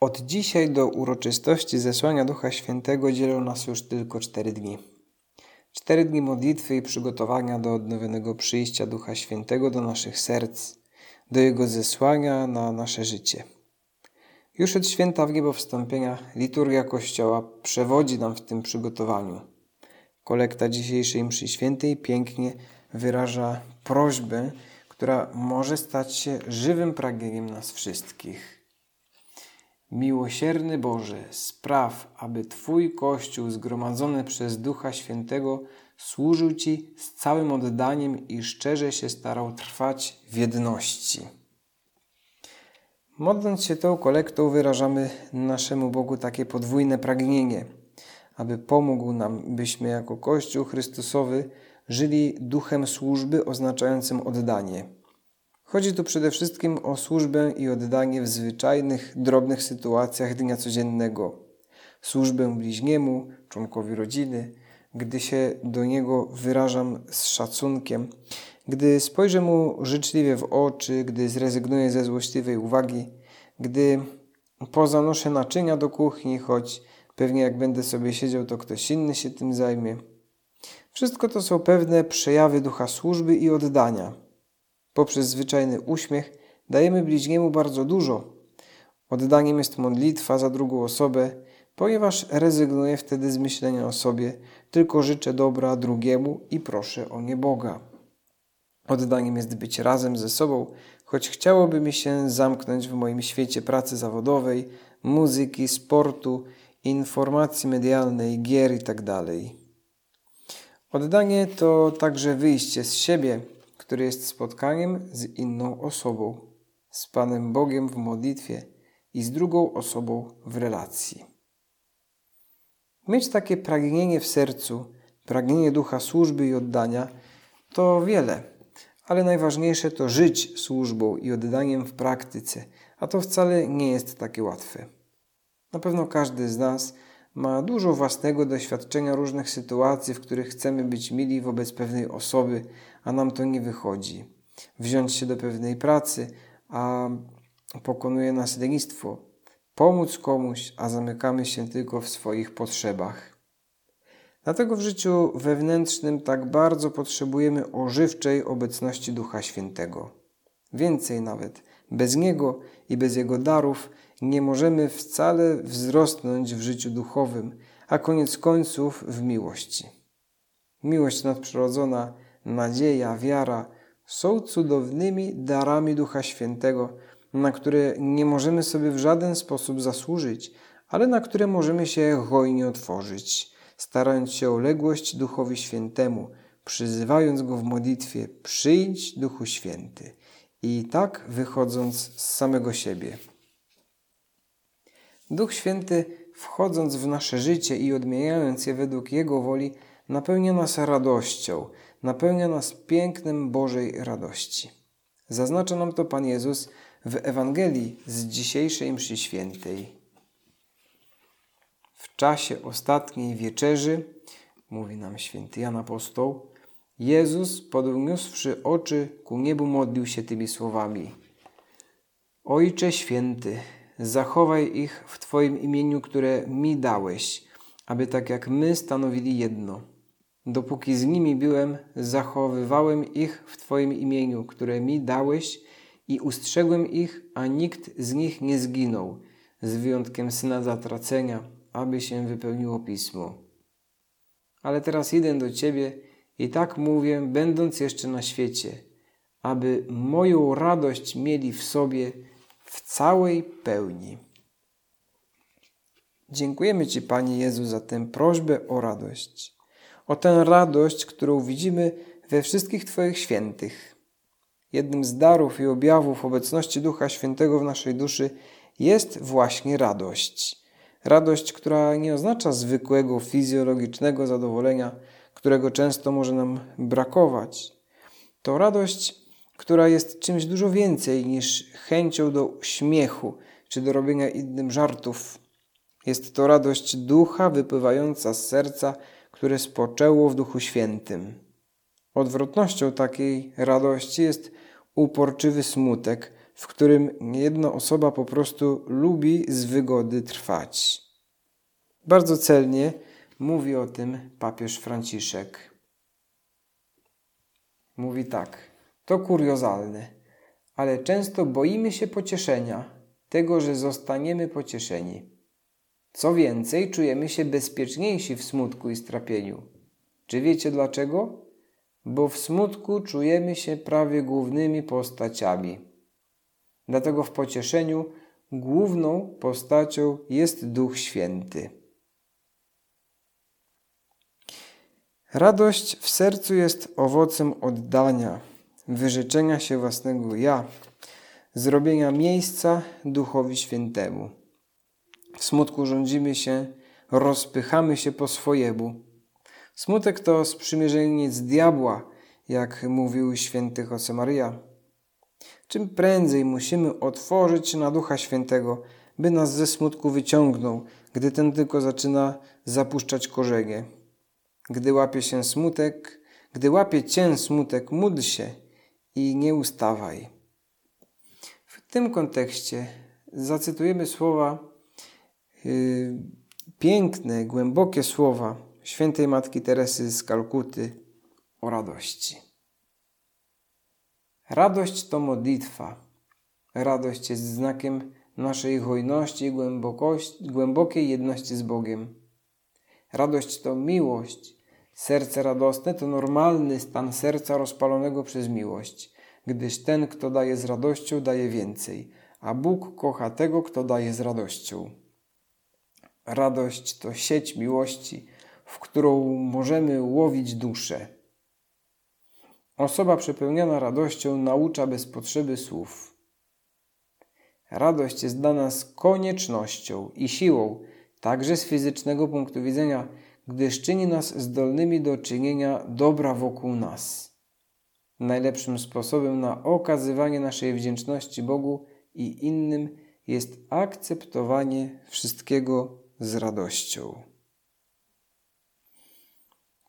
Od dzisiaj do uroczystości zesłania Ducha Świętego dzielą nas już tylko cztery dni. Cztery dni modlitwy i przygotowania do odnowionego przyjścia Ducha Świętego do naszych serc, do Jego zesłania na nasze życie. Już od święta w niebo wstąpienia liturgia Kościoła przewodzi nam w tym przygotowaniu. Kolekta dzisiejszej mszy świętej pięknie wyraża prośbę, która może stać się żywym pragnieniem nas wszystkich. Miłosierny Boże, spraw, aby Twój Kościół zgromadzony przez Ducha Świętego służył Ci z całym oddaniem i szczerze się starał trwać w jedności. Modląc się tą kolektą, wyrażamy naszemu Bogu takie podwójne pragnienie, aby pomógł nam, byśmy jako Kościół Chrystusowy żyli duchem służby oznaczającym oddanie – Chodzi tu przede wszystkim o służbę i oddanie w zwyczajnych, drobnych sytuacjach dnia codziennego. Służbę bliźniemu, członkowi rodziny, gdy się do niego wyrażam z szacunkiem, gdy spojrzę mu życzliwie w oczy, gdy zrezygnuję ze złośliwej uwagi, gdy pozanoszę naczynia do kuchni, choć pewnie jak będę sobie siedział, to ktoś inny się tym zajmie. Wszystko to są pewne przejawy ducha służby i oddania poprzez zwyczajny uśmiech dajemy bliźniemu bardzo dużo. Oddaniem jest modlitwa za drugą osobę, ponieważ rezygnuję wtedy z myślenia o sobie, tylko życzę dobra drugiemu i proszę o nie Boga. Oddaniem jest być razem ze sobą, choć chciałoby mi się zamknąć w moim świecie pracy zawodowej, muzyki, sportu, informacji medialnej, gier itd. Tak Oddanie to także wyjście z siebie, który jest spotkaniem z inną osobą, z Panem Bogiem w modlitwie i z drugą osobą w relacji. Mieć takie pragnienie w sercu, pragnienie ducha służby i oddania, to wiele, ale najważniejsze to żyć służbą i oddaniem w praktyce, a to wcale nie jest takie łatwe. Na pewno każdy z nas ma dużo własnego doświadczenia różnych sytuacji, w których chcemy być mili wobec pewnej osoby, a nam to nie wychodzi. Wziąć się do pewnej pracy, a pokonuje nas lenistwo. Pomóc komuś, a zamykamy się tylko w swoich potrzebach. Dlatego w życiu wewnętrznym tak bardzo potrzebujemy ożywczej obecności Ducha Świętego. Więcej nawet, bez Niego i bez Jego darów nie możemy wcale wzrosnąć w życiu duchowym, a koniec końców w miłości. Miłość nadprzyrodzona, nadzieja, wiara są cudownymi darami Ducha Świętego, na które nie możemy sobie w żaden sposób zasłużyć, ale na które możemy się hojnie otworzyć, starając się o ległość Duchowi Świętemu, przyzywając Go w modlitwie: Przyjdź, Duchu Święty, i tak wychodząc z samego siebie. Duch Święty, wchodząc w nasze życie i odmieniając je według Jego woli, napełnia nas radością, napełnia nas pięknem Bożej radości. Zaznacza nam to Pan Jezus w Ewangelii z dzisiejszej mszy świętej. W czasie ostatniej wieczerzy, mówi nam święty Jan Apostoł, Jezus, podniósłszy oczy ku niebu, modlił się tymi słowami. Ojcze święty, zachowaj ich w Twoim imieniu, które mi dałeś, aby tak jak my stanowili jedno. Dopóki z nimi byłem, zachowywałem ich w Twoim imieniu, które mi dałeś i ustrzegłem ich, a nikt z nich nie zginął, z wyjątkiem syna zatracenia, aby się wypełniło pismo. Ale teraz idę do Ciebie i tak mówię, będąc jeszcze na świecie, aby moją radość mieli w sobie w całej pełni. Dziękujemy Ci, Panie Jezu, za tę prośbę o radość. O tę radość, którą widzimy we wszystkich Twoich świętych. Jednym z darów i objawów obecności Ducha Świętego w naszej duszy jest właśnie radość. Radość, która nie oznacza zwykłego fizjologicznego zadowolenia, którego często może nam brakować. To radość która jest czymś dużo więcej niż chęcią do śmiechu czy do robienia innym żartów. Jest to radość ducha wypływająca z serca, które spoczęło w Duchu Świętym. Odwrotnością takiej radości jest uporczywy smutek, w którym jedna osoba po prostu lubi z wygody trwać. Bardzo celnie mówi o tym papież Franciszek. Mówi tak: To kuriozalne, ale często boimy się pocieszenia, tego, że zostaniemy pocieszeni. Co więcej, czujemy się bezpieczniejsi w smutku i strapieniu. Czy wiecie dlaczego? Bo w smutku czujemy się prawie głównymi postaciami. Dlatego w pocieszeniu główną postacią jest Duch Święty. Radość w sercu jest owocem oddania, wyrzeczenia się własnego ja, zrobienia miejsca Duchowi Świętemu. W smutku rządzimy się, rozpychamy się po swojemu. Smutek to sprzymierzeniec diabła, jak mówił święty Josemaria. Czym prędzej musimy otworzyć się na Ducha Świętego, by nas ze smutku wyciągnął, gdy ten tylko zaczyna zapuszczać korzenie. Gdy łapie się smutek, gdy łapie cię smutek, módl się i nie ustawaj. W tym kontekście zacytujemy słowa, yy, piękne, głębokie słowa świętej Matki Teresy z Kalkuty o radości. Radość to modlitwa. Radość jest znakiem naszej hojności i głębokiej jedności z Bogiem. Radość to miłość. Serce radosne to normalny stan serca rozpalonego przez miłość gdyż ten, kto daje z radością, daje więcej, a Bóg kocha tego, kto daje z radością. Radość to sieć miłości, w którą możemy łowić duszę. Osoba przepełniona radością naucza bez potrzeby słów. Radość jest dla nas koniecznością i siłą, także z fizycznego punktu widzenia, gdyż czyni nas zdolnymi do czynienia dobra wokół nas. Najlepszym sposobem na okazywanie naszej wdzięczności Bogu i innym jest akceptowanie wszystkiego z radością.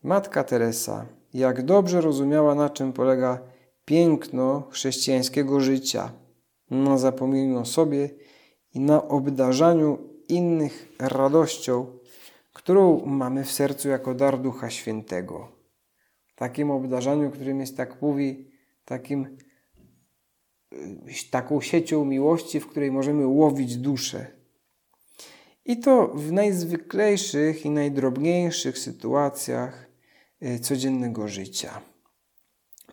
Matka Teresa, jak dobrze rozumiała, na czym polega piękno chrześcijańskiego życia, na zapomnieniu o sobie i na obdarzaniu innych radością, którą mamy w sercu jako dar Ducha Świętego takim obdarzaniu, którym jest, tak mówi, takim, y, taką siecią miłości, w której możemy łowić duszę. I to w najzwyklejszych i najdrobniejszych sytuacjach y, codziennego życia.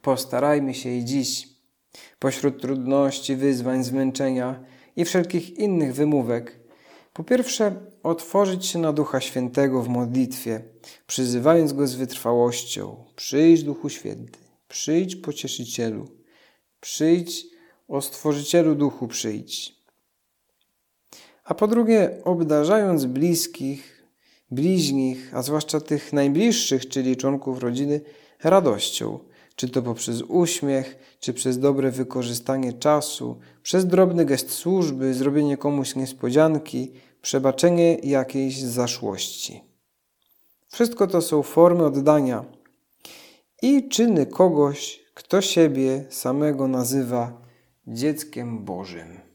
Postarajmy się i dziś, pośród trudności, wyzwań, zmęczenia i wszelkich innych wymówek, po pierwsze, otworzyć się na Ducha Świętego w modlitwie, przyzywając Go z wytrwałością. Przyjdź, Duchu Święty, przyjdź, Pocieszycielu, przyjdź, o Stworzycielu Duchu, przyjdź. A po drugie, obdarzając bliskich, bliźnich, a zwłaszcza tych najbliższych, czyli członków rodziny, radością, czy to poprzez uśmiech, czy przez dobre wykorzystanie czasu, przez drobny gest służby, zrobienie komuś niespodzianki, przebaczenie jakiejś zaszłości. Wszystko to są formy oddania i czyny kogoś, kto siebie samego nazywa dzieckiem Bożym.